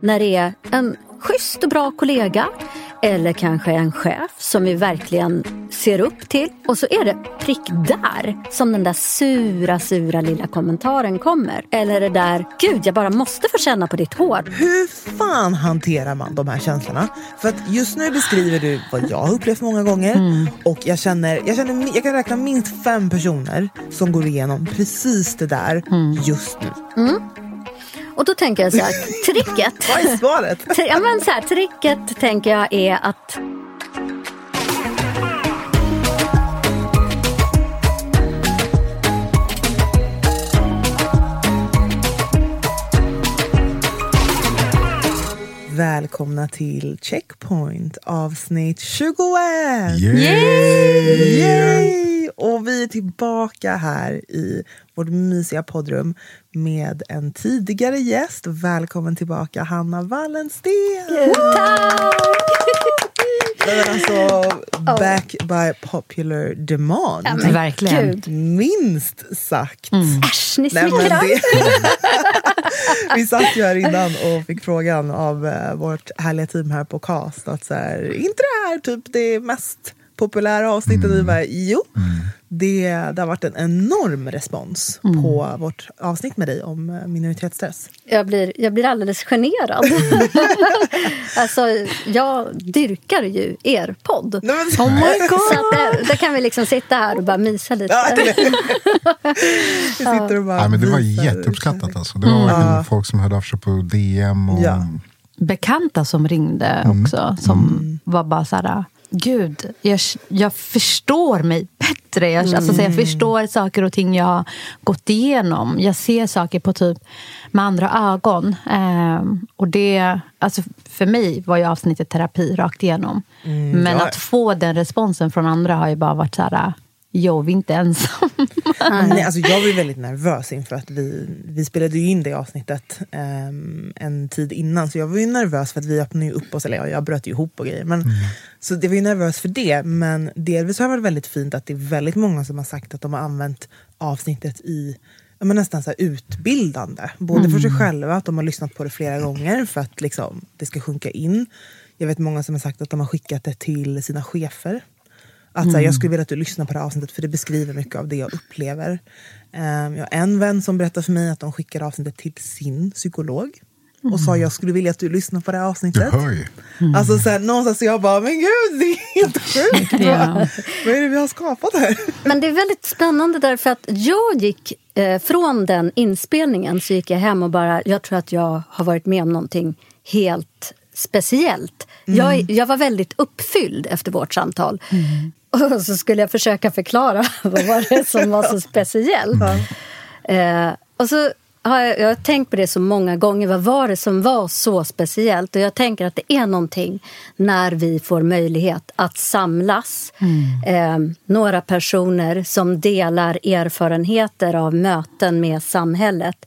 När det är en schysst och bra kollega eller kanske en chef som vi verkligen ser upp till. Och så är det prick där som den där sura, sura lilla kommentaren kommer. Eller det där, gud jag bara måste få känna på ditt hår. Hur fan hanterar man de här känslorna? För att just nu beskriver du vad jag har upplevt många gånger och jag känner, jag känner, jag kan räkna minst fem personer som går igenom precis det där just nu. Och då tänker jag så här, tricket. Vad är svaret? Ja, men så här, tricket tänker jag är att Välkomna till Checkpoint avsnitt 21! Yay! Yay! Och vi är tillbaka här i vårt mysiga poddrum med en tidigare gäst. Välkommen tillbaka Hanna Wallensten! Men alltså, back by popular demand. Ja, men Verkligen. Gud. Minst sagt. Äsch, ni smickrar. det... Vi satt ju här innan och fick frågan av eh, vårt härliga team här på Cast att så här, inte det här typ det mest populära avsnittet? Vi bara, jo. Det, det har varit en enorm respons på vårt avsnitt med dig om eh, minoritetsstress. Jag blir, jag blir alldeles generad. alltså, jag dyrkar ju er podd. Oh my God. Så att där, kan vi liksom sitta här och bara mysa lite. Vi sitter och bara Ja, men det var visar jätteuppskattat. Alltså. Det var verkligen folk som hörde av sig på DM. Och, Ja. Bekanta som ringde också. Som var bara så här... Gud, jag, jag förstår mig bättre. Jag, alltså, så jag förstår saker och ting jag har gått igenom. Jag ser saker på typ med andra ögon. Ehm, och det, alltså, för mig var ju avsnittet terapi rakt igenom. Men ja. att få den responsen från andra har ju bara varit så här... Jo, vi är inte ensamma. Nej, alltså jag var ju väldigt nervös inför att vi, vi spelade ju in det avsnittet ehm, en tid innan. Så jag var ju nervös för att vi öppnade ju upp oss, eller ja, jag bröt ju ihop och grejer. Men, Så det var ju nervös för det. Men delvis har det varit väldigt fint att det är väldigt många som har sagt att de har använt avsnittet i men nästan så här utbildande. Både för sig själva, att de har lyssnat på det flera gånger för att liksom, det ska sjunka in. Jag vet många som har sagt att de har skickat det till sina chefer. Att så här, jag skulle vilja att du lyssnar på det här avsnittet för det beskriver mycket av det jag upplever. Ehm, jag har en vän som berättade för mig att de skickade avsnittet till sin psykolog. Och sa jag skulle vilja att du lyssnar på det här Du avsnittet. hör ju. Alltså så här, någonstans så jag bara, men gud det är helt sjukt. Ja. Vad är det vi har skapat här? Men det är väldigt spännande därför att jag gick eh, från den inspelningen så gick jag hem och bara, jag tror att jag har varit med om någonting helt speciellt. Jag, jag var väldigt uppfylld efter vårt samtal. Och så skulle jag försöka förklara vad var det som var så speciellt. Eh, och så har jag, jag har tänkt på det så många gånger. Vad var det som var så speciellt? Och jag tänker att det är någonting när vi får möjlighet att samlas. Eh, några personer som delar erfarenheter av möten med samhället.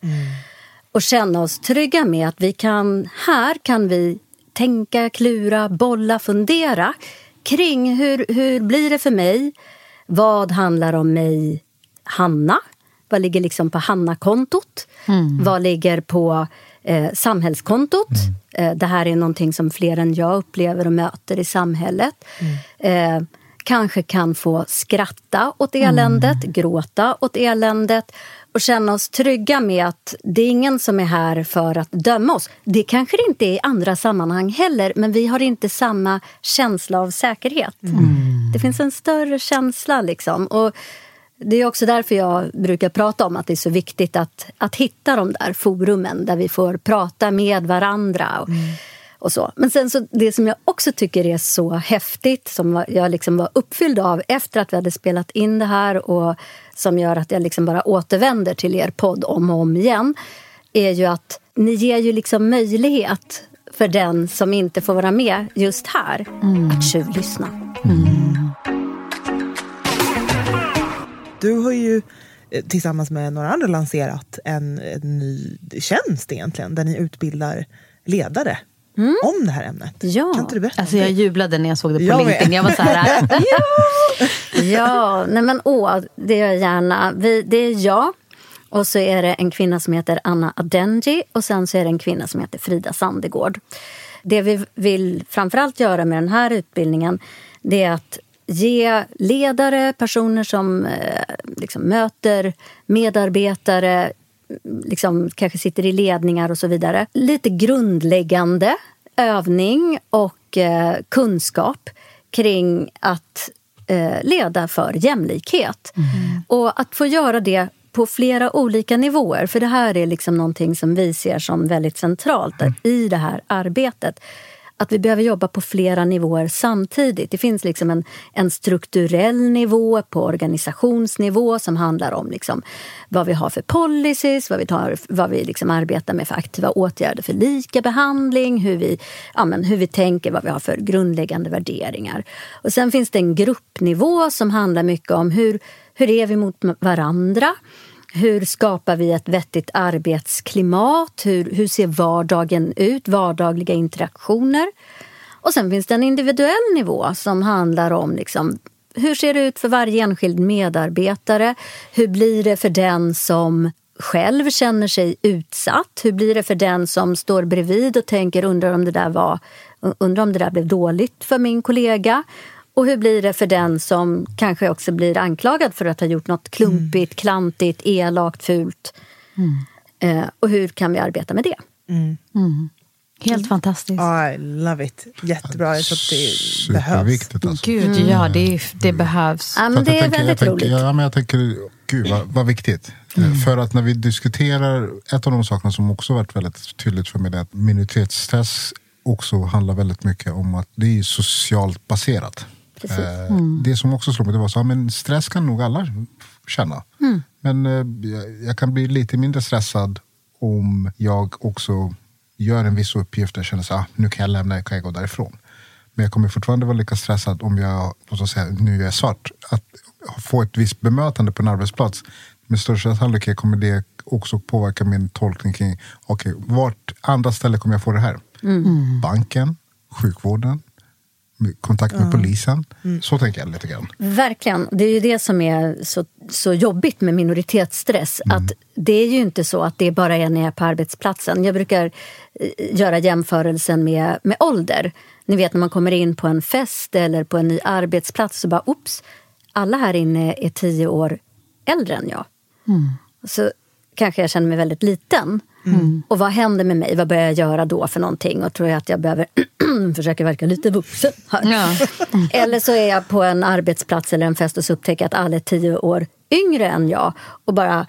och känna oss trygga med att vi kan, här kan vi tänka, klura, bolla, fundera kring hur, hur blir det för mig? Vad handlar om mig, Hanna? Vad ligger liksom på Hanna-kontot? Mm. Vad ligger på eh, samhällskontot? Mm. Eh, det här är någonting som fler än jag upplever och möter i samhället. Mm. Eh, kanske kan få skratta åt eländet, mm. gråta åt eländet och känna oss trygga med att det är ingen som är här för att döma oss. Det kanske det inte är i andra sammanhang heller, men vi har inte samma känsla av säkerhet. Mm. Det finns en större känsla. liksom. Och det är också därför jag brukar prata om att det är så viktigt att, att hitta de där forumen där vi får prata med varandra. Och, mm. Och så. Men sen så, det som jag också tycker är så häftigt, som jag liksom var uppfylld av efter att vi hade spelat in det här och som gör att jag liksom bara återvänder till er podd om och om igen, är ju att ni ger ju liksom möjlighet för den som inte får vara med just här mm. att tjuvlyssna. Mm. Du har ju eh, tillsammans med några andra lanserat en, en ny tjänst egentligen, där ni utbildar ledare Mm. om det här ämnet. Ja. Kan inte du berätta? Alltså jag jublade när jag såg det på jag LinkedIn. Jag var så här... ja, ja nej men åh, det gör jag gärna. Vi, det är jag och så är det en kvinna som heter Anna Adenji och sen så är det en kvinna som heter Frida Sandegård. Det vi vill framförallt göra med den här utbildningen det är att ge ledare, personer som eh, liksom möter medarbetare liksom, kanske sitter i ledningar och så vidare. Lite grundläggande övning och eh, kunskap kring att eh, leda för jämlikhet. Mm. Och att få göra det på flera olika nivåer. För det här är liksom någonting som vi ser som väldigt centralt mm. i det här arbetet att vi behöver jobba på flera nivåer samtidigt. Det finns liksom en, en strukturell nivå på organisationsnivå som handlar om liksom vad vi har för policies, vad vi, tar, vad vi liksom arbetar med för aktiva åtgärder för lika behandling, hur vi, ja, men, hur vi tänker, vad vi har för grundläggande värderingar. Och sen finns det en gruppnivå som handlar mycket om hur, hur är vi mot varandra? Hur skapar vi ett vettigt arbetsklimat? Hur, hur ser vardagen ut? Vardagliga interaktioner. Och sen finns det en individuell nivå som handlar om liksom, hur ser det ut för varje enskild medarbetare? Hur blir det för den som själv känner sig utsatt? Hur blir det för den som står bredvid och tänker undrar om det där var undrar om det där blev dåligt för min kollega? Och hur blir det för den som kanske också blir anklagad för att ha gjort något klumpigt, mm. klantigt, elakt, fult? Mm. Eh, och hur kan vi arbeta med det? Mm. mm. Helt mm. fantastiskt. I love it. Jättebra. Jag tror att det behövs. Alltså. Gud, ja. Det, det behövs. Ja, men det är tänker, väldigt roligt. Ja, men jag tänker, gud vad, vad viktigt. Mm. För att när vi diskuterar, ett av de sakerna som också varit väldigt tydligt för mig är att minoritetsstress också handlar väldigt mycket om att det är socialt baserat. Eh, mm. Det som också slog mig det var så, men stress kan nog alla känna. Mm. Men eh, jag kan bli lite mindre stressad om jag också gör en viss uppgift och känner att ah, nu kan jag lämna, kan jag gå därifrån. Men jag kommer fortfarande vara lika stressad om jag, låt säga, nu är jag svart. Att få ett visst bemötande på en arbetsplats. Med största sannolikhet kommer det också påverka min tolkning kring, okej, okay, vart andra ställen kommer jag få det här? Mm. Banken, sjukvården, kontakt med polisen. Mm. Så tänker jag lite grann. Verkligen. Det är ju det som är så, så jobbigt med minoritetsstress. Mm. Att det är ju inte så att det bara är när jag är på arbetsplatsen. Jag brukar eh, göra jämförelsen med, med ålder. Ni vet när man kommer in på en fest eller på en ny arbetsplats så bara oops, alla här inne är tio år äldre än jag. Mm. Så kanske jag känner mig väldigt liten. Mm. Och vad händer med mig? Vad börjar jag göra då för någonting? Och tror jag att jag behöver försöka verka lite vuxen. Ja. eller så är jag på en arbetsplats eller en fest och så upptäcker att alla är tio år yngre än jag och bara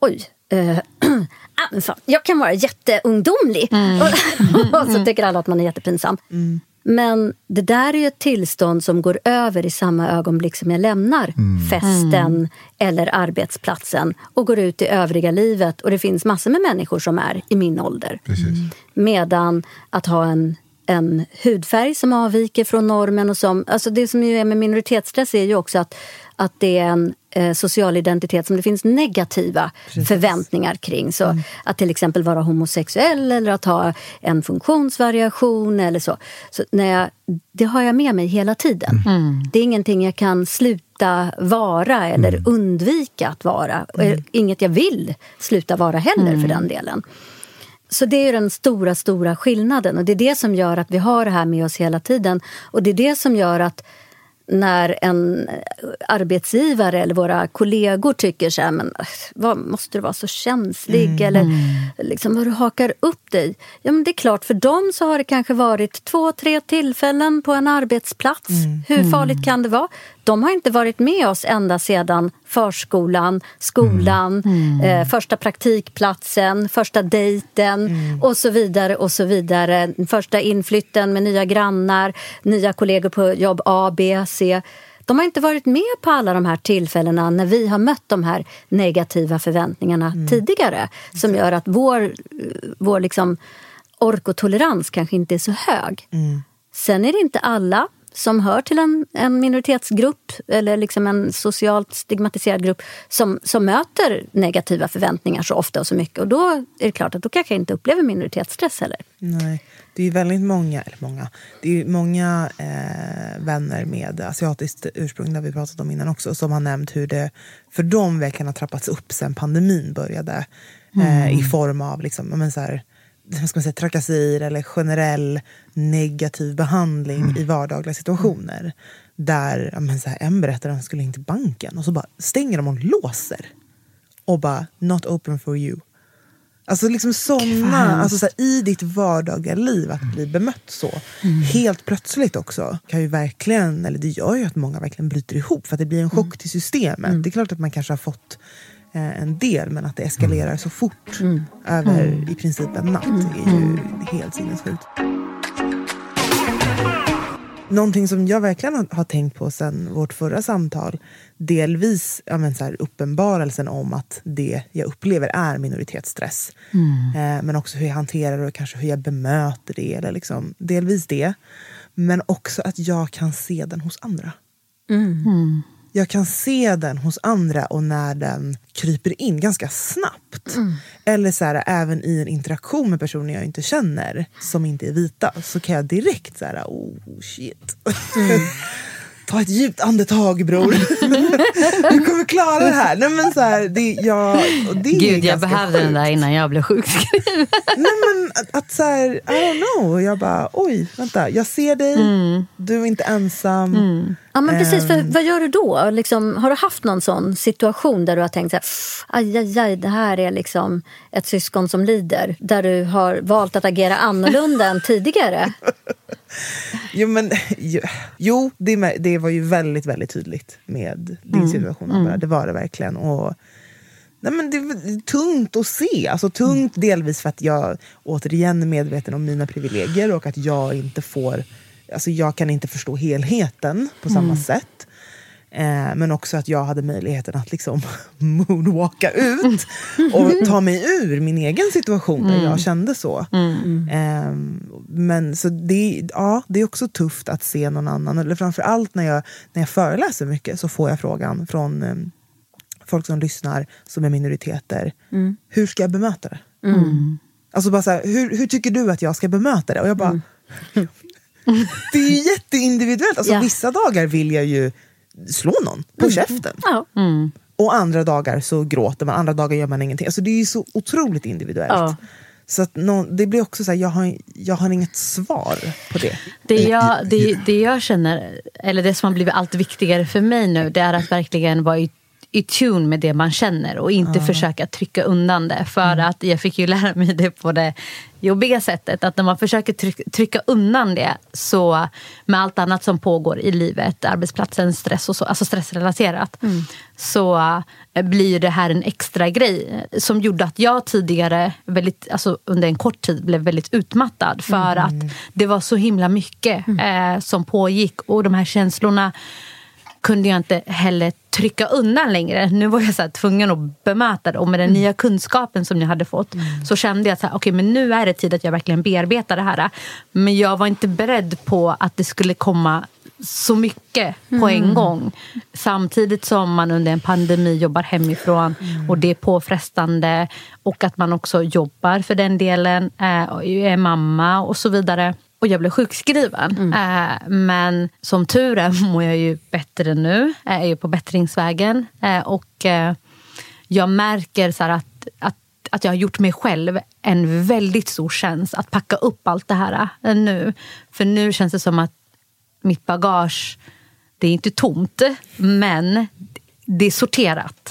oj, eh, ah, jag kan vara jätteungdomlig. Mm. och så tycker alla att man är jättepinsam. Mm. Men det där är ju ett tillstånd som går över i samma ögonblick som jag lämnar mm. festen mm. eller arbetsplatsen och går ut i övriga livet. Och det finns massor med människor som är i min ålder. Precis. Medan att ha en en hudfärg som avviker från normen. Och som, alltså det som ju är med minoritetsstress är ju också att, att det är en eh, social identitet som det finns negativa Precis. förväntningar kring. Så mm. Att till exempel vara homosexuell eller att ha en funktionsvariation eller så. så när jag, det har jag med mig hela tiden. Mm. Det är ingenting jag kan sluta vara eller mm. undvika att vara. Mm. Inget jag vill sluta vara heller för mm. den delen. Så det är den stora, stora skillnaden. Och det är det som gör att vi har det här med oss hela tiden. Och det är det som gör att när en arbetsgivare eller våra kollegor tycker så här, men vad måste du vara så känslig mm. eller liksom, vad du hakar upp dig. Ja, men det är klart, för dem så har det kanske varit två, tre tillfällen på en arbetsplats. Mm. Hur farligt mm. kan det vara? De har inte varit med oss ända sedan förskolan, skolan, mm. Mm. Eh, första praktikplatsen, första dejten mm. och så vidare. och så vidare. Första inflytten med nya grannar, nya kollegor på jobb A, B, C. De har inte varit med på alla de här tillfällena när vi har mött de här negativa förväntningarna mm. tidigare som gör att vår, vår liksom ork och tolerans kanske inte är så hög. Mm. Sen är det inte alla som hör till en, en minoritetsgrupp eller liksom en socialt stigmatiserad grupp som, som möter negativa förväntningar så ofta och så mycket. Och då är det klart att då kanske jag inte upplever minoritetsstress heller. Nej. Det är väldigt många, eller många, det är många eh, vänner med asiatiskt ursprung, har vi pratat om innan också, som har nämnt hur det för dem verkligen har trappats upp sen pandemin började. Eh, mm. I form av liksom, men så här, ska man säga, trakasserier eller generell negativ behandling mm. i vardagliga situationer. Där men så här, en berättar att han skulle in till banken och så bara stänger de och låser. Och bara, not open for you. Alltså liksom såna, alltså så här, i ditt vardagliga liv, att bli bemött så. Mm. Helt plötsligt också. Kan ju verkligen, eller det gör ju att många verkligen bryter ihop för att det blir en chock mm. till systemet. Mm. Det är klart att man kanske har fått en del men att det eskalerar så fort mm. över mm. i princip en natt är ju mm. helt sinnessjukt. Någonting som jag verkligen har tänkt på sen vårt förra samtal delvis ja, men så här, uppenbarelsen om att det jag upplever är minoritetsstress. Mm. Eh, men också hur jag hanterar det och kanske hur jag bemöter det. Eller liksom, delvis det. Men också att jag kan se den hos andra. Mm. mm jag kan se den hos andra och när den kryper in ganska snabbt. Mm. Eller så här, även i en interaktion med personer jag inte känner som inte är vita så kan jag direkt så här, oh shit. Mm. ta ett djupt andetag bror. du kommer klara det här. Nej, men så här, det, jag, det Gud, jag behövde sjukt. den där innan jag blev sjukskriven. Nej, men att, att så här, I don't know. Jag bara, oj, vänta. Jag ser dig, mm. du är inte ensam. Ja, men precis. För, ehm. vad gör du då? Liksom, har du haft någon sån situation där du har tänkt så här, aj, aj, aj, det här är liksom ett syskon som lider? Där du har valt att agera annorlunda än tidigare? Jo, men, jo det, det var ju väldigt, väldigt tydligt med din mm. situation. Mm. Det var det verkligen. Och, nej, men det var tungt att se. Alltså, tungt mm. delvis för att jag återigen är medveten om mina privilegier och att jag inte får... Alltså, jag kan inte förstå helheten på samma mm. sätt. Eh, men också att jag hade möjligheten att liksom moonwalka ut och ta mig ur min egen situation där mm. jag kände så. Mm. Eh, men så det, ja, det är också tufft att se någon annan. Eller framförallt när jag, när jag föreläser mycket så får jag frågan från eh, folk som lyssnar som är minoriteter. Mm. Hur ska jag bemöta det? Mm. Alltså bara så här, hur, hur tycker du att jag ska bemöta det? Och jag bara... Mm. Det är jätteindividuellt. Alltså, yeah. Vissa dagar vill jag ju slå någon på mm. käften. Ja. Mm. Och andra dagar så gråter man, andra dagar gör man ingenting. Alltså det är ju så otroligt individuellt. Ja. Så att någon, det blir också så här, jag har, jag har inget svar på det. Det jag, det, det jag känner, eller det som har blivit allt viktigare för mig nu, det är att verkligen vara i i tune med det man känner och inte mm. försöka trycka undan det. För mm. att jag fick ju lära mig det på det jobbiga sättet att när man försöker trycka, undan det så med allt annat som pågår i livet, arbetsplatsen, stress och så, alltså stressrelaterat mm. så äh, blir det här en extra grej som gjorde att jag tidigare väldigt, alltså under en kort tid blev väldigt utmattad för mm. att det var så himla mycket mm. eh, som pågick och de här känslorna kunde jag inte heller trycka undan längre. Nu var jag så tvungen att bemöta det. Och med den nya kunskapen som jag hade fått så kände jag att okay, nu är det tid att jag verkligen bearbetar det här. Men jag var inte beredd på att det skulle komma så mycket på en gång. Samtidigt som man under en pandemi jobbar hemifrån och det är påfrestande. Och att man också jobbar för den delen, eh, är mamma och så vidare. Och jag blev sjukskriven. Eh, men som tur är mår jag ju bättre nu. Jag är ju på bättringsvägen. Eh, och eh, jag märker så att, att, att jag har gjort mig själv en väldigt stor tjänst att packa upp allt det här eh, nu. För nu känns det som att mitt bagage, det är inte tomt, men det är sorterat.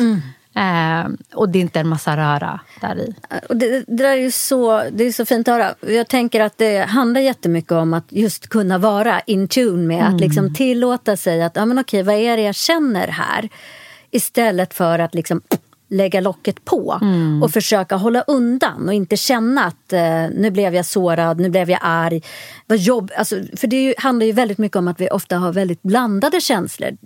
Eh, och det är inte en massa röra där i. Och det, det där är ju så, det är så fint att höra. Jag tänker att det handlar jättemycket om att just kunna vara in tune med att liksom tillåta sig att, ja men okej, vad är det jag känner här? Istället för att liksom lägga locket på och försöka hålla undan och inte känna att eh, nu blev jag sårad, nu blev jag arg. Vad jobb, alltså, för det ju, handlar ju väldigt mycket om att vi ofta har väldigt blandade känslor.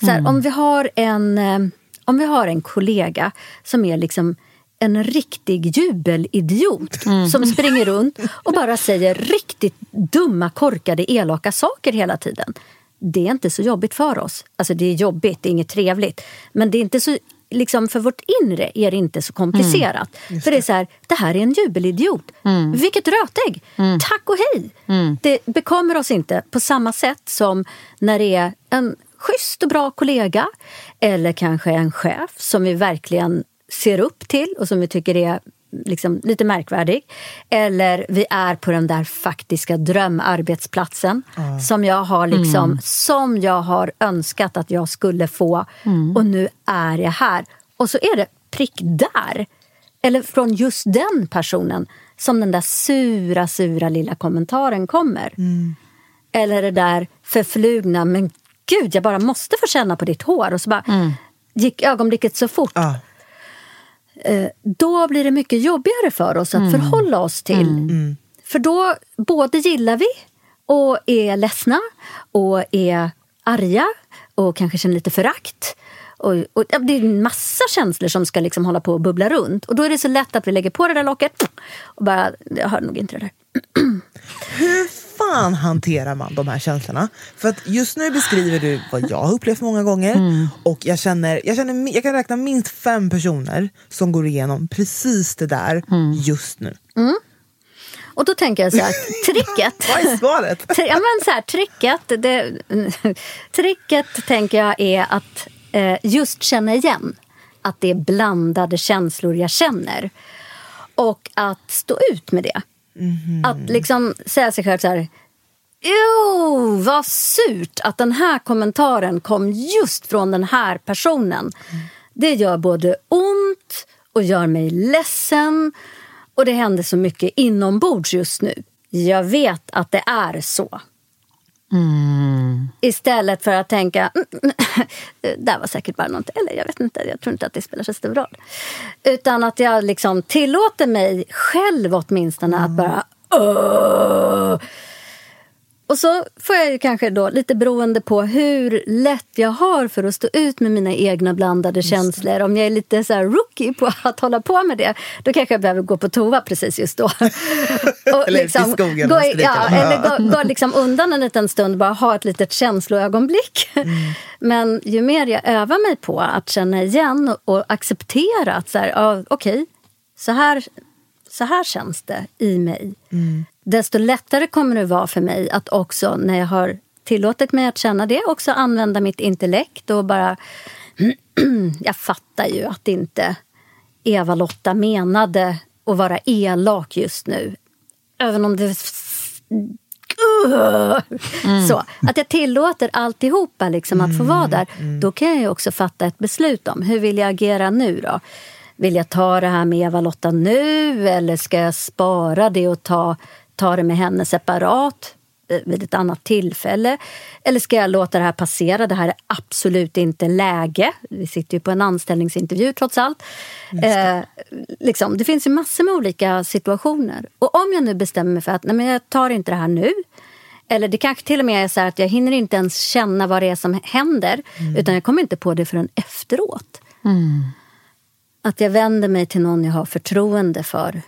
Så här, Om vi har en eh, om vi har en kollega som är liksom en riktig jubelidiot som springer runt och bara säger riktigt dumma, korkade, elaka saker hela tiden. Det är inte så jobbigt för oss. Alltså det är jobbigt, det är inget trevligt. Men det är inte så, liksom för vårt inre är det inte så komplicerat. För det är så här, det här är en jubelidiot. Vilket rötägg! Tack och hej! Det bekommer oss inte på samma sätt som när det är en schysst och bra kollega eller kanske en chef som vi verkligen ser upp till och som vi tycker är liksom lite märkvärdig. Eller vi är på den där faktiska drömarbetsplatsen som, jag har liksom, som jag har önskat att jag skulle få och nu är jag här. Och så är det prick där, eller från just den personen som den där sura, sura lilla kommentaren kommer. Eller det där förflugna, men gud, jag bara måste få känna på ditt hår. Och så bara gick ögonblicket så fort. Ja. Eh, Då blir det mycket jobbigare för oss att förhålla oss till. För då både gillar vi och är ledsna och är arga och kanske känner lite förakt. Och, och, ja, det är en massa känslor som ska liksom hålla på och bubbla runt. Och då är det så lätt att vi lägger på det där locket och bara, jag hör nog inte det där. Hur fan hanterar man de här känslorna? För att just nu beskriver du vad jag har upplevt många gånger. Och jag, känner, jag, känner, jag kan räkna minst fem personer som går igenom precis det där just nu. Och då tänker jag så här, tricket... Vad är svaret? Ja, men så här, tricket, det, tricket tänker jag är att eh, just känna igen att det är blandade känslor jag känner. Och att stå ut med det. Att liksom säga sig själv så här Jo, vad surt att den här kommentaren kom just från den här personen. Det gör både ont och gör mig ledsen. Och det händer så mycket inombords just nu. Jag vet att det är så. Istället för att tänka, "Mm, det där var säkert bara något, eller jag vet inte, jag tror inte att det spelar så stor roll. Utan att jag liksom tillåter mig själv åtminstone att bara "Åh!" Och så får jag ju kanske då, lite beroende på hur lätt jag har för att stå ut med mina egna blandade känslor. Om jag är lite så rookie på att hålla på med det, då kanske jag behöver gå på toa precis just då. Och Eller ut i skogen gå, skrika. ja, eller gå, gå liksom undan en liten stund, bara ha ett litet känsloögonblick. Mm. Men ju mer jag övar mig på att känna igen och, acceptera att så här, ja, okej, så här så här känns det i mig. Desto lättare kommer det vara för mig att också när jag har tillåtit mig att känna det också använda mitt intellekt och bara... jag fattar ju att inte Eva-Lotta menade att vara elak just nu. Även om det... Så, att jag tillåter alltihopa liksom att få vara där. Då kan jag också fatta ett beslut om hur vill jag agera nu då? Vill jag ta det här med Eva-Lotta nu eller ska jag spara det och ta, ta det med henne separat eh, vid ett annat tillfälle? Eller ska jag låta det här passera? Det här är absolut inte läge. Vi sitter ju på en anställningsintervju trots allt. Eh, liksom, det finns ju massor med olika situationer. Och om jag nu bestämmer mig för att nej, men jag tar inte det här nu Eller det kanske till och med är så att jag hinner inte ens känna vad det är som händer. Utan jag kommer inte på det förrän efteråt. Att jag vänder mig till någon jag har förtroende för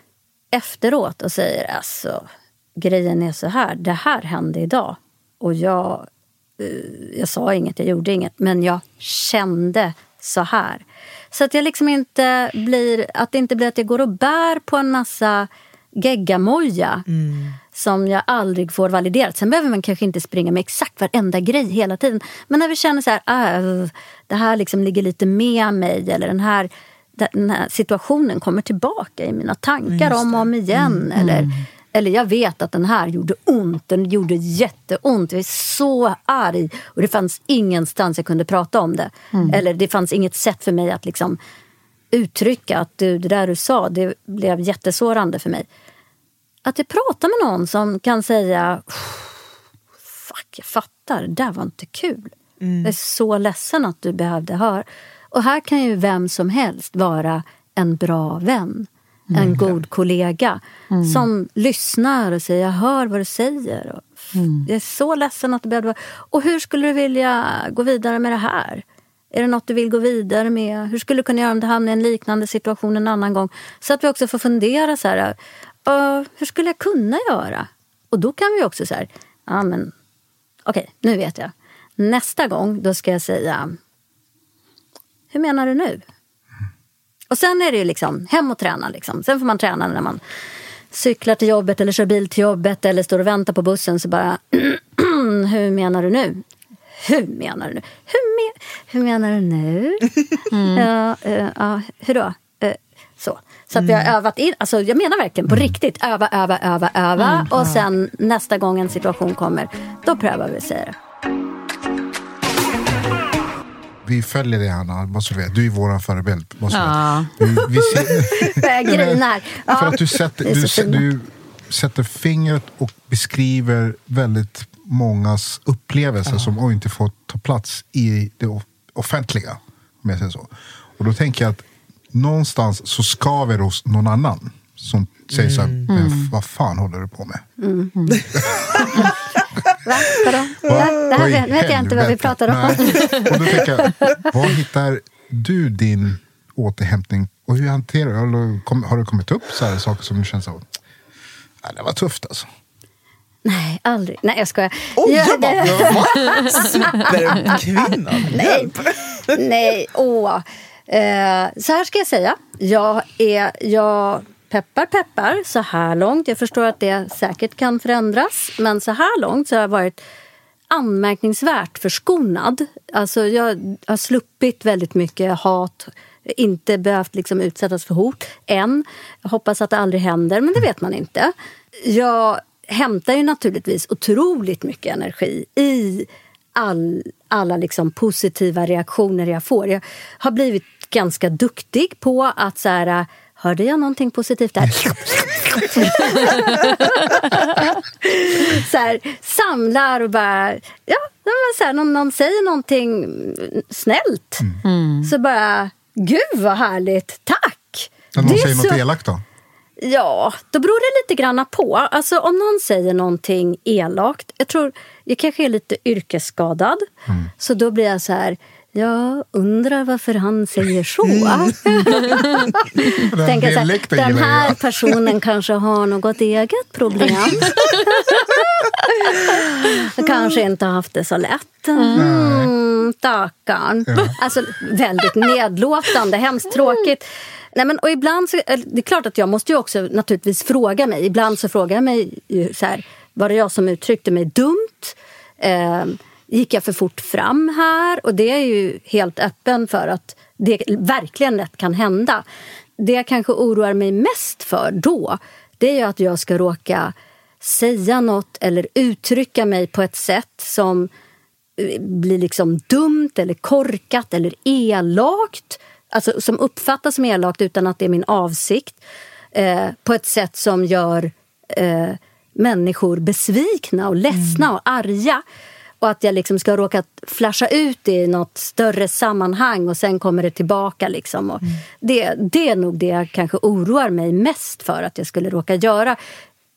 efteråt och säger alltså grejen är så här, det här hände idag. Och jag, eh, jag sa inget, jag gjorde inget, men jag kände så här. Så att jag liksom inte blir, att det inte blir att jag går och bär på en massa geggamoja som jag aldrig får validerat. Sen behöver man kanske inte springa med exakt varenda grej hela tiden. Men när vi känner så här, ah, det här liksom ligger lite med mig eller den här, den här situationen kommer tillbaka i mina tankar om och om igen. Eller, eller jag vet att den här gjorde ont, den gjorde jätteont. Jag är så arg och det fanns ingenstans jag kunde prata om det. Eller det fanns inget sätt för mig att liksom uttrycka att du, det där du sa, det blev jättesårande för mig. Att jag pratar med någon som kan säga Fuck, jag fattar, det där var inte kul. Jag är så ledsen att du behövde höra. Och här kan ju vem som helst vara en bra vän. En god kollega som lyssnar och säger jag hör vad du säger. Och Jag är så ledsen att du behövde vara... Och hur skulle du vilja gå vidare med det här? Är det något du vill gå vidare med? Hur skulle du kunna göra om du hamnar i en liknande situation en annan gång? Så att vi också får fundera så här, "Uh, hur skulle jag kunna göra? Och då kan vi också så här, ja men okej, nu vet jag. Nästa gång då ska jag säga, hur menar du nu? Och sen är det ju liksom hem och träna. Liksom. Sen får man träna när man cyklar till jobbet eller kör bil till jobbet eller står och väntar på bussen. Så bara, hur menar du nu? Hur menar du nu? Hur, me hur menar du nu? Ja, eh, ja, hur då? Eh, så. Så att vi har övat in, alltså jag menar verkligen på riktigt, öva, öva, öva, öva. Och sen nästa gång en situation kommer, då prövar vi säga det. Vi följer dig Hanna, så du. Du är vår förebild. Ja. du vet. vi, vi ser, Jag grinar. Ja, för att du sätter, du, du sätter fingret och beskriver väldigt mångas upplevelser som oj, inte får ta plats i det offentliga. Om jag säger så. Och då tänker jag att någonstans så skaver hos någon annan som säger så här, Mm. men vad fan håller du på med? Va? Vadå? Här, det här vet, vet jag inte vad vi pratar om. Nej. Och då tänker jag, var hittar du din återhämtning och hur hanterar du Har det kommit upp så här saker som du känner så här, "Nej, det var tufft alltså? Nej, aldrig. Nej, jag skojar. Oh, Ja, jag bara, det- va? Superkvinnan. Nej, nej, åh. Eh, så här ska jag säga. Jag är, jag peppar, peppar så här långt. Jag förstår att det säkert kan förändras. Men så här långt så har jag varit anmärkningsvärt förskonad. Alltså jag har sluppit väldigt mycket hat. Inte behövt liksom utsättas för hot än. Jag hoppas att det aldrig händer, men det vet man inte. Jag hämtar ju naturligtvis otroligt mycket energi i all, alla liksom positiva reaktioner jag får. Jag har blivit ganska duktig på att så här, hörde jag någonting positivt där? så här, samlar och bara... Ja, men så här, någon, någon säger någonting snällt så bara... Gud, vad härligt! Tack! När någon säger något så- elakt då? Ja, då beror det lite grann på. Alltså om någon säger någonting elakt. Jag tror, jag kanske är lite yrkesskadad. Så då blir jag så här, jag undrar varför han säger så. Den Tänker så här, den här personen kanske har något eget problem. kanske inte har haft det så lätt. Mm, stackarn. Alltså väldigt nedlåtande, hemskt tråkigt. Nej, men, och ibland så, eller, det är klart att jag måste ju också naturligtvis fråga mig. Ibland så frågar jag mig så här, var det jag som uttryckte mig dumt? Eh, gick jag för fort fram här? Och det är ju helt öppen för att det verkligen lätt kan hända. Det jag kanske oroar mig mest för då, det är ju att jag ska råka säga något eller uttrycka mig på ett sätt som eh, blir liksom dumt eller korkat eller elakt. Alltså som uppfattas som elakt utan att det är min avsikt. Eh, på ett sätt som gör eh, människor besvikna och ledsna och arga. Och att jag liksom ska råka flasha ut i något större sammanhang och sen kommer det tillbaka. Liksom. Och det, det är nog det jag kanske oroar mig mest för att jag skulle råka göra.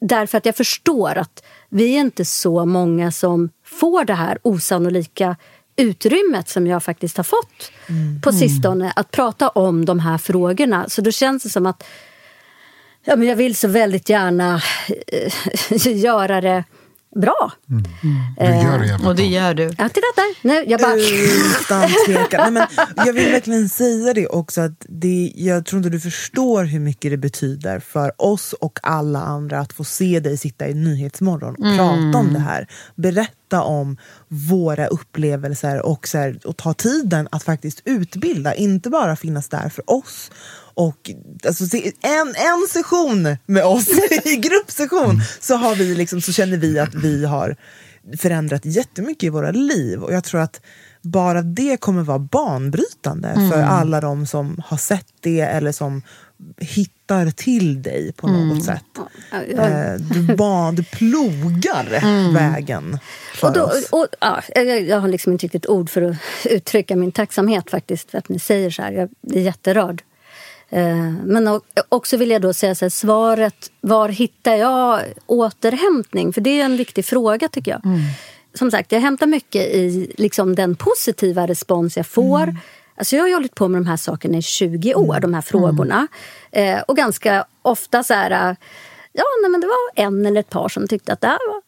därför att jag förstår att vi är inte så många som får det här osannolika utrymmet som jag faktiskt har fått på sistone att prata om de här frågorna. Så då känns det som att ja, men jag vill så väldigt gärna eh, göra det bra. Du gör det jävligt Och det gör du. Ja, titta där! Nu, jag bara... Utan tvekan. Nej, men jag vill verkligen säga det också. att det, Jag tror inte du förstår hur mycket det betyder för oss och alla andra att få se dig sitta i Nyhetsmorgon och prata om det här. Berätta om våra upplevelser och, så här, och ta tiden att faktiskt utbilda. Inte bara finnas där för oss. Och alltså, en, en session med oss i gruppsession så, har vi liksom, så känner vi att vi har förändrat jättemycket i våra liv. Och jag tror att bara det kommer vara banbrytande för alla de som har sett det eller som hittar till dig på något sätt. Eh, Du, ban, du plogar vägen för Och då, oss. och, ja, jag, har liksom inte riktigt ord för att uttrycka min tacksamhet faktiskt för att ni säger så här. Jag blir jätterörd. Eh, Men också vill jag då säga så här, svaret, var hittar jag återhämtning? För det är en viktig fråga tycker jag. Som sagt, jag hämtar mycket i liksom, den positiva respons jag får. Alltså jag har hållit på med de här sakerna i 20 år, de här frågorna. Eh, och ganska ofta så här, eh, ja nej, men det var en eller ett par som tyckte att det här var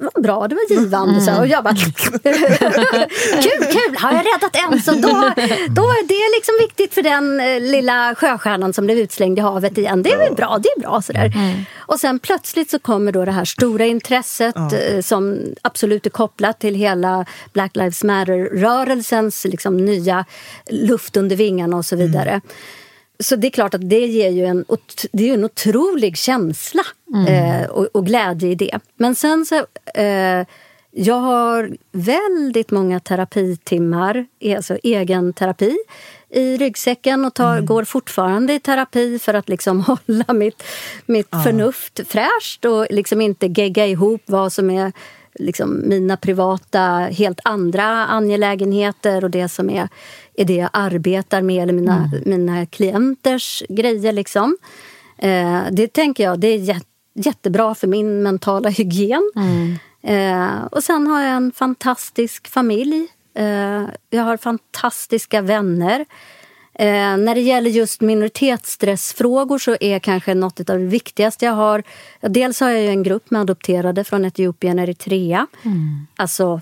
var bra, det var givande. Så, och jag bara, kul, kul, har jag räddat en så då, då är det liksom viktigt för den eh, lilla sjöstjärnan som blev utslängd i havet igen. Det är väl bra, det är bra. Sådär. Och sen plötsligt så kommer då det här stora intresset eh, som absolut är kopplat till hela Black Lives Matter-rörelsens liksom, nya luft under vingarna och så vidare. Så det är klart att det ger ju en, det är en otrolig känsla eh, och, och glädje i det. Men sen så... Eh, jag har väldigt många terapitimmar, alltså egen terapi i ryggsäcken och tar, går fortfarande i terapi för att liksom hålla mitt, mitt förnuft fräscht och liksom inte gegga ihop vad som är liksom mina privata, helt andra angelägenheter och det som är, är det jag arbetar med eller mina, mina klienters grejer. Liksom. Eh, det tänker jag det är jät- jättebra för min mentala hygien. Eh, och sen har jag en fantastisk familj. Eh, jag har fantastiska vänner. Eh, när det gäller just minoritetsstressfrågor så är kanske något av det viktigaste jag har... Dels har jag en grupp med adopterade från Etiopien och Eritrea. Alltså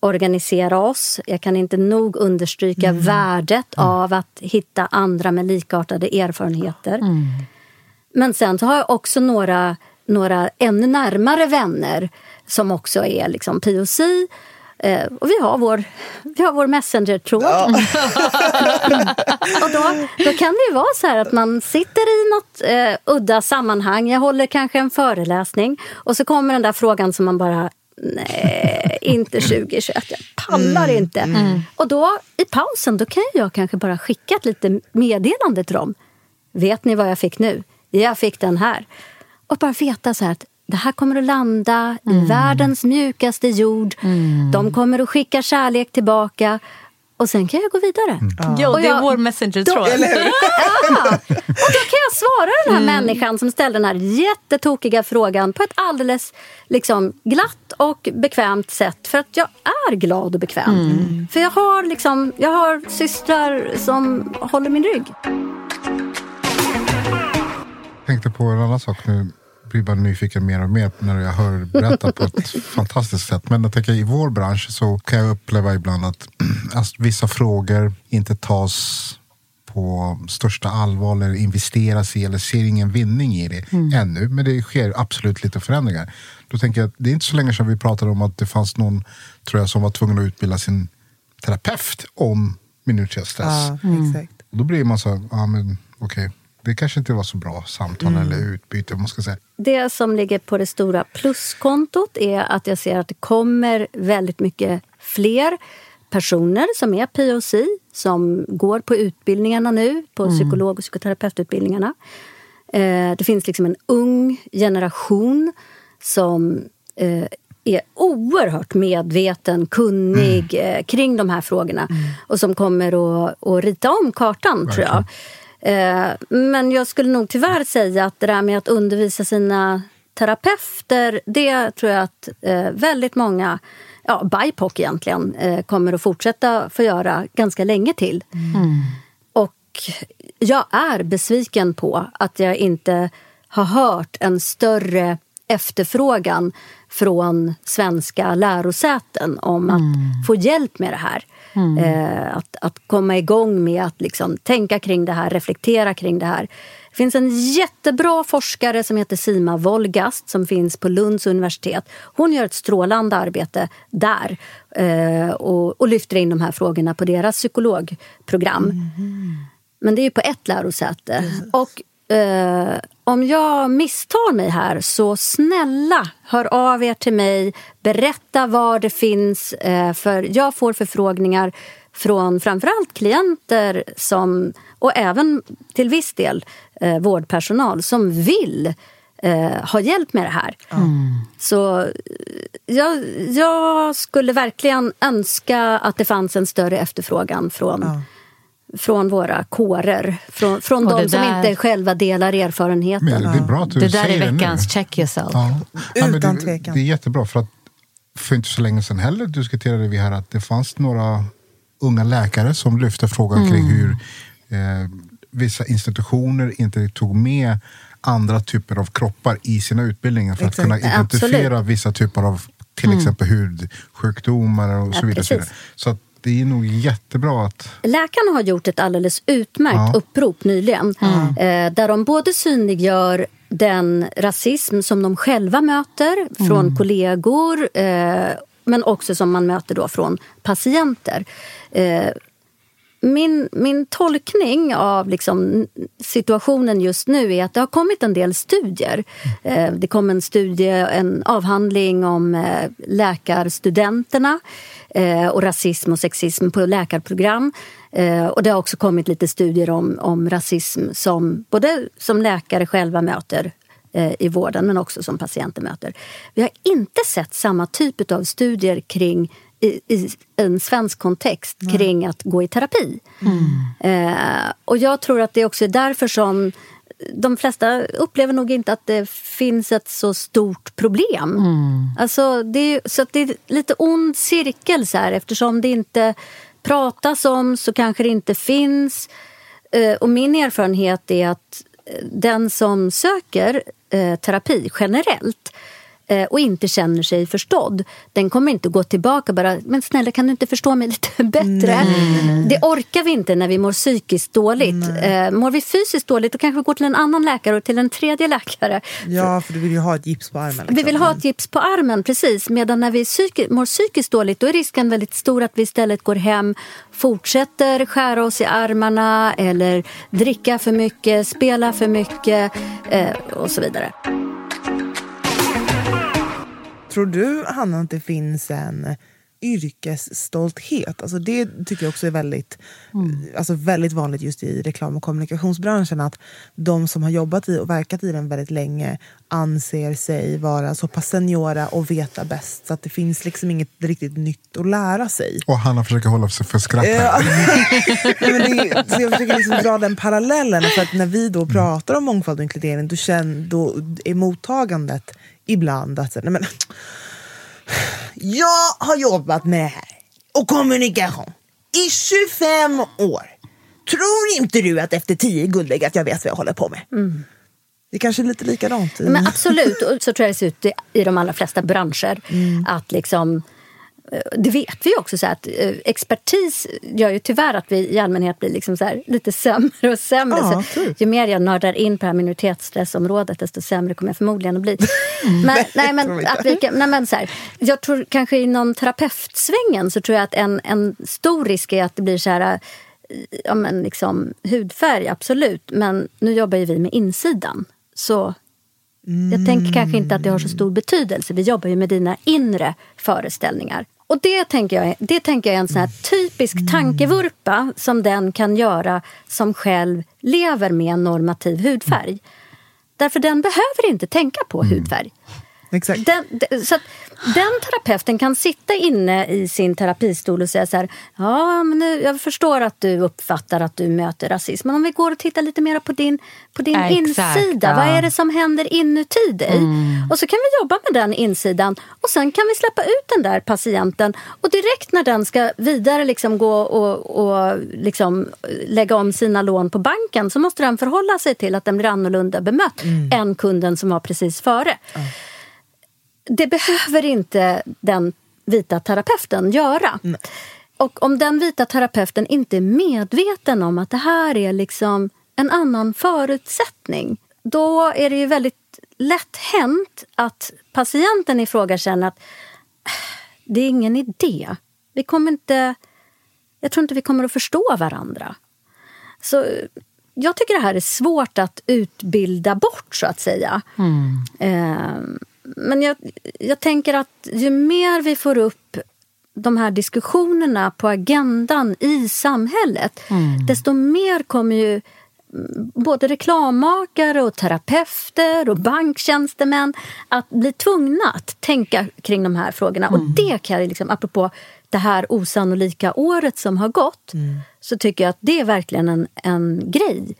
organisera oss. Jag kan inte nog understryka värdet av att hitta andra med likartade erfarenheter. Men sen har jag också några, några ännu närmare vänner som också är liksom POC. Eh, och vi har vår, vi har vår messenger-tråd. och då, då kan det ju vara så här att man sitter i något eh, udda sammanhang. Jag håller kanske en föreläsning och så kommer den där frågan som man bara Nej, inte 2021. Jag pallar inte. Och då i pausen då kan jag kanske bara skicka ett litet meddelande till dem. Vet ni vad jag fick nu? Jag fick den här. Och bara veta så här att det här kommer att landa i världens mjukaste jord. De kommer att skicka kärlek tillbaka. Och sen kan jag gå vidare. Ja, Och det är jag- vår messenger-tråd. Ja! Och då kan jag svara den här människan som ställde den här jättetokiga frågan på ett alldeles liksom, glatt och bekvämt sätt. För att jag är glad och bekväm. För jag har, liksom, jag har systrar som håller min rygg. tänkte på en annan sak nu. Blir bara nyfiken mer och mer när jag hör berätta på ett fantastiskt sätt. Men jag tänker i vår bransch så kan jag uppleva ibland att alltså, vissa frågor inte tas på största allvar eller investeras i eller ser ingen vinning i det ännu. Men det sker absolut lite förändringar. Då tänker jag att det är inte så länge sedan vi pratade om att det fanns någon, tror jag, som var tvungen att utbilda sin terapeut om minoritetsstress. Ja, exakt. Och Då blir man så här, ja men okej, det kanske inte var så bra samtal eller utbyte. Man ska säga. Det som ligger på det stora pluskontot är att jag ser att det kommer väldigt mycket fler personer som är POC som går på utbildningarna nu, på psykolog och psykoterapeututbildningarna. Eh, det finns liksom en ung generation som eh, är oerhört medveten, kunnig eh, kring de här frågorna och som kommer att, att rita om kartan, tror jag. Eh, men jag skulle nog tyvärr säga att det där med att undervisa sina massterapeuter, det tror jag att eh, väldigt många ja, BIPOC egentligen, eh, kommer att fortsätta få göra ganska länge till. Mm. Och jag är besviken på att jag inte har hört en större efterfrågan från svenska lärosäten om att få hjälp med det här. Eh, att, att komma igång med att liksom tänka kring det här, reflektera kring det här. Det finns en jättebra forskare som heter Sima Wolgast som finns på Lunds universitet. Hon gör ett strålande arbete där eh, och, och lyfter in de här frågorna på deras psykologprogram. Men det är ju på ett lärosäte. Och eh, om jag misstar mig här, så snälla hör av er till mig. Berätta var det finns. Eh, för jag får förfrågningar från framförallt klienter som, och även till viss del eh, vårdpersonal som vill eh, ha hjälp med det här. Så eh, jag, jag skulle verkligen önska att det fanns en större efterfrågan från från våra kårer, från, från de som där- inte själva delar erfarenheten. Men det är bra att du Det där säger är nu. veckans check yourself. Ja. Ja, Utan det, tvekan. Det är jättebra för att för inte så länge sedan heller diskuterade vi här att det fanns några unga läkare som lyfte frågan kring Mm. hur eh, vissa institutioner inte tog med andra typer av kroppar i sina utbildningar för Exakt. att kunna identifiera Absolut. vissa typer av till exempel hudsjukdomar och så Ja, vidare. Så, vidare. precis. så att det är nog jättebra att Läkarna har gjort ett alldeles utmärkt Ja. upprop nyligen eh, där de både synliggör den rasism som de själva möter från kollegor eh, men också som man möter då från patienter. Min, min tolkning av liksom situationen just nu är att det har kommit en del studier. Eh, det kom en studie, en avhandling om eh, läkarstudenterna eh, och rasism och sexism på läkarprogram. Och det har också kommit lite studier om, om rasism som både som läkare själva möter i vården men också som patienter möter. Vi har inte sett samma typ av studier kring i, i en svensk kontext kring att gå i terapi. Eh, och jag tror att det också är därför som de flesta upplever nog inte att det finns ett så stort problem. Alltså det, är- så att det är lite ond cirkel så här, eftersom det inte pratas om så kanske det inte finns. Eh, och min erfarenhet är att eh, den som söker eh, terapi generellt och inte känner sig förstådd, den kommer inte gå tillbaka bara men snälla kan du inte förstå mig lite bättre? Det orkar vi inte när vi mår psykiskt dåligt. Eh, mår vi fysiskt dåligt då kanske vi går till en annan läkare och till en tredje läkare. Ja, för du vill ju ha ett gips på armen. Liksom. Vi vill ha ett gips på armen, precis. Medan när vi psyki- mår psykiskt dåligt då är risken väldigt stor att vi istället går hem, fortsätter skära oss i armarna eller dricka för mycket, spela för mycket eh, och så vidare. Tror du, Hanna, att det finns en yrkesstolthet? Alltså det tycker jag också är väldigt, alltså väldigt vanligt just i reklam och kommunikationsbranschen. Att de som har jobbat i och verkat i den väldigt länge anser sig vara så pass seniora och veta bäst. Så att det finns liksom inget riktigt nytt att lära sig. och Hanna försöker hålla sig för skratt här. Ja. Nej, men det, så jag försöker liksom dra den parallellen. För att när vi då pratar om mångfald och inkludering då, känn, då är mottagandet ibland att nej men, jag har jobbat med det här och kommunikation i 25 år. Tror inte du att efter 10 guldägg att jag vet vad jag håller på med? Det är kanske är lite likadant. i- Men absolut, och så tror jag det ser ut i- i de allra flesta branscher. Att liksom, det vet vi också, så att eh, expertis gör ju tyvärr att vi i allmänhet blir liksom så lite sämre och sämre. Ja, så, ju mer jag nördar in på det här minoritetsstressområdet desto sämre kommer jag förmodligen att bli. Men, nej, men, att vi nej, men så här, jag tror kanske inom terapeutsvängen så tror jag att en, en stor risk är att det blir så här eh, ja, men liksom, hudfärg, absolut. Men nu jobbar ju vi med insidan. Så jag tänker kanske inte att det har så stor betydelse. Vi jobbar ju med dina inre föreställningar. Och det tänker jag, det tänker jag är en sån typisk tankevurpa som den kan göra som själv lever med en normativ hudfärg. Därför den behöver inte tänka på hudfärg. Exakt. Den, de- så den terapeuten kan sitta inne i sin terapistol och säga så här, ja, men nu, jag förstår att du uppfattar att du möter rasism, men om vi går och tittar lite mer på din, på din exakt, insida, ja. vad är det som händer inuti dig? Mm. Och så kan vi jobba med den insidan och sen kan vi släppa ut den där patienten och direkt när den ska vidare liksom gå och, och liksom lägga om sina lån på banken så måste den förhålla sig till att den blir annorlunda bemött än kunden som var precis före det behöver inte den vita terapeuten göra. Och om den vita terapeuten inte är medveten om att det här är liksom en annan förutsättning då är det ju väldigt lätt hänt att patienten i fråga känner att "Äh, det är ingen idé. Vi kommer inte, jag tror inte vi kommer att förstå varandra. Så jag tycker det här är svårt att utbilda bort, så att säga. Eh, men jag, jag tänker att ju mer vi får upp de här diskussionerna på agendan i samhället desto mer kommer ju mm, både reklammakare och terapeuter och banktjänstemän att bli tvungna att tänka kring de här frågorna. Och det kan jag, liksom, apropå det här osannolika året som har gått, så tycker jag att det är verkligen en, en grej.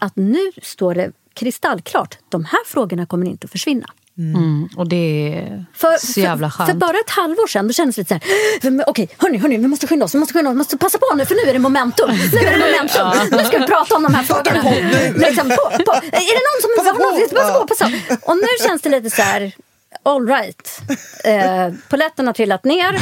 Att nu står det kristallklart, de här frågorna kommer inte att försvinna. Mm, och det är För, så jävla för, skönt. för bara ett halvår sedan då kändes det lite så här, "Men okej, hörni, hörni, vi måste skynda oss, vi måste skynda oss, vi måste passa på nu för nu är det momentum. Nu är det momentum, nu ska vi prata om de här frågorna. liksom, på, på. Är det någon som Passa har något? på! Passa på, passa på. Och nu känns det lite så här, all right. Eh, Poletten har trillat ner.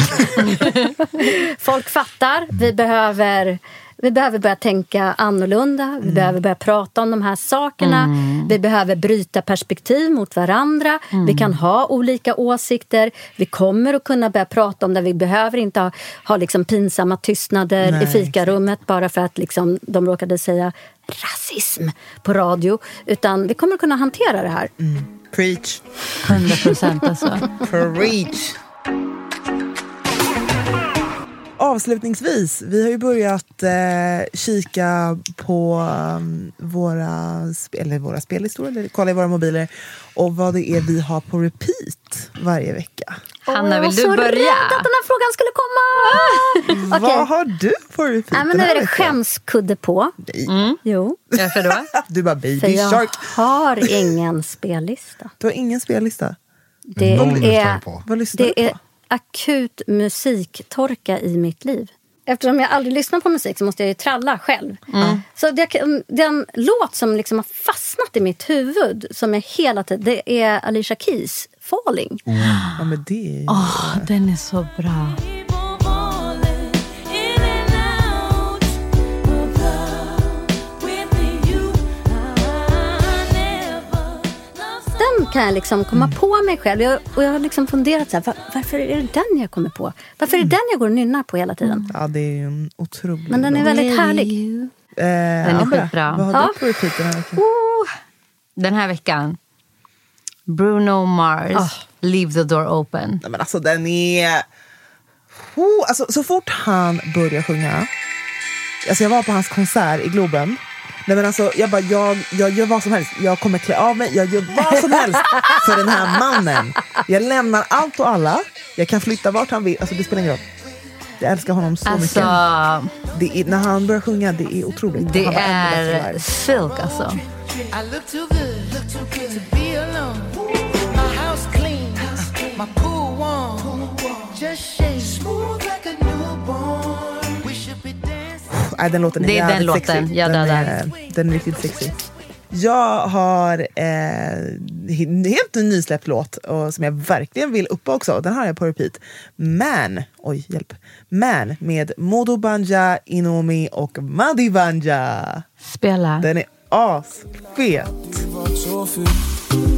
Folk fattar. Vi behöver, vi behöver börja tänka annorlunda. Vi behöver börja prata om de här sakerna. Vi behöver bryta perspektiv mot varandra. Vi kan ha olika åsikter. Vi kommer att kunna börja prata om det. Vi behöver inte ha, ha liksom pinsamma tystnader Nej, i fikarummet bara för att liksom de råkade säga rasism på radio. Utan vi kommer att kunna hantera det här. Preach. 100 procent alltså. Preach. Avslutningsvis, vi har ju börjat eh, kika på um, våra, sp- eller våra spellistor, eller kolla i våra mobiler och vad det är vi har på repeat varje vecka. Hanna, jag vill var du så börja? rädd att den här frågan skulle komma! Okej. Vad har du på repeat Nej, men nu är det skämskudde på. Nej. Jo, Varför då? Du bara för baby jag shark. har ingen spellista. Du har ingen spellista. Det Någon lyssnar är, på. Vad lyssnar du på? Akut musiktorka i mitt liv. Eftersom jag aldrig lyssnar på musik så måste jag ju tralla själv. Så det, den låt som liksom har fastnat i mitt huvud som är hela tiden, det är Alicia Keys Falling. Ja, men det är. Åh, den är så bra. Kan jag liksom komma på mig själv. Jag, och jag har liksom funderat så här, var, varför är det den jag kommer på? Varför är det den jag går och nynnar på hela tiden? Ja, det är ju en otrolig Men den är väldigt härlig. Eh, Den är Amber, skitbra. Vad har Ja. du på repeat den här veckan? Den här veckan, Bruno Mars, Ah. Leave the door open. Nej, men alltså den är... Oh, alltså, så fort han börjar sjunga... Alltså jag var på hans konsert i Globen. Nej, men alltså, jag, bara, jag, jag gör vad som helst. Jag kommer klä av mig, jag gör vad som helst för den här mannen. Jag lämnar allt och alla. Jag kan flytta vart han vill. Alltså, det spelar ingen roll. Jag älskar honom så Alltså, mycket. Det är, när han börjar sjunga, det är otroligt. det Han var ännu bättre är live. silk alltså. Nej, den låten är Det är den låten. sexy. Jag den, är, den är riktigt sexy. Jag har eh, en helt nysläppt låt och, som jag verkligen vill uppa också. Den har jag på repeat. Man, oj hjälp. Man med Modo Banja, Inomi och Madi Banja. Spela. Den är asfet.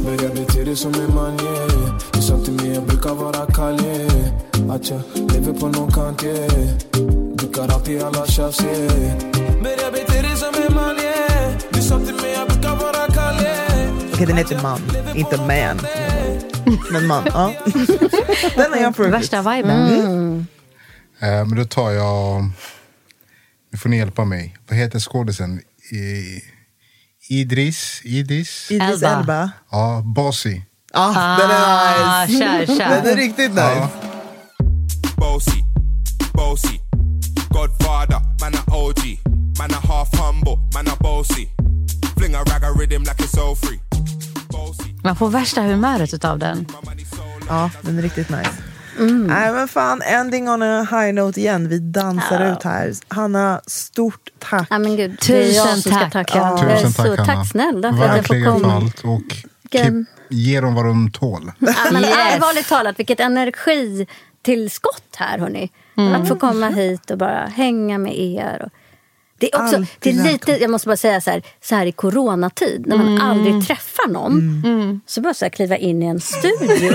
Börjar bete dig som en man, yeah Du sa till mig jag brukar vara kall, yeah Att jag lever på någon kant, yeah Brukar alltid alla tjafs, yeah Börjar bete dig som en man, yeah Du sa till mig jag brukar vara kall, yeah Okej, den heter Man, inte Man. Men Man, ja. Den är jag på repeat. Värsta viben. Eh, men då tar jag... Nu får ni hjälpa mig. Vad heter skådisen? I, Idris? Idris? Idris Elba. Elba. Ja, Bossy. Ah, den är Ah, nice! kör, Den är kör. riktigt nice. Bossy, bossy. Bossy. Fling a rag a rhythm like it's all free. Bossy. Man får värsta humöret utav den. Ja, den är riktigt nice. Nej men fan, ending on a high note igen. Vi dansar ut här. Hanna, stort tack. Ja, men gud, Tusen tack. tacka. Ja. Jag är Tusen så, tack Hanna. tack snälla för att jag får Verkligen för komma. allt. Och keep, ge dem vad de tål. Ja, men Yes. Allvarligt talat, vilket energitillskott här hörni. Att få komma hit och bara hänga med er. Och det är, också, Alltid det är lite, jag måste bara säga så här, så här i coronatid, när man aldrig träffar någon. Så bara så här kliva in i en studio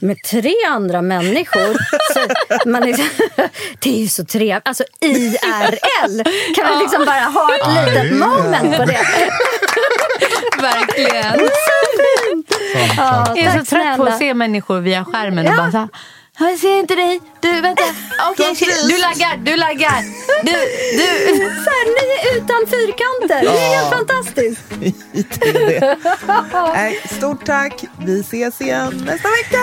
med tre andra människor. Så man liksom, det är ju så trevligt. Alltså IRL! Kan vi liksom bara ha ett litet Aj. moment på det? Verkligen. Ja, Jag är så trött på att se människor via skärmen och Ja. bara så här, "Ja, Jag ser inte dig. Du, vänta. Okej, shit. du laggar, du laggar. Du, du. Så här, ni är utan fyrkanter. Det är helt fantastiskt. Nej, stort tack. Vi ses igen nästa vecka.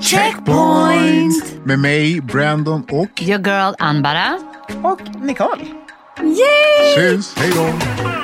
Checkpoint. Med mig, Brandon och Your girl Anbara. Och Nicole. syns. Hej då!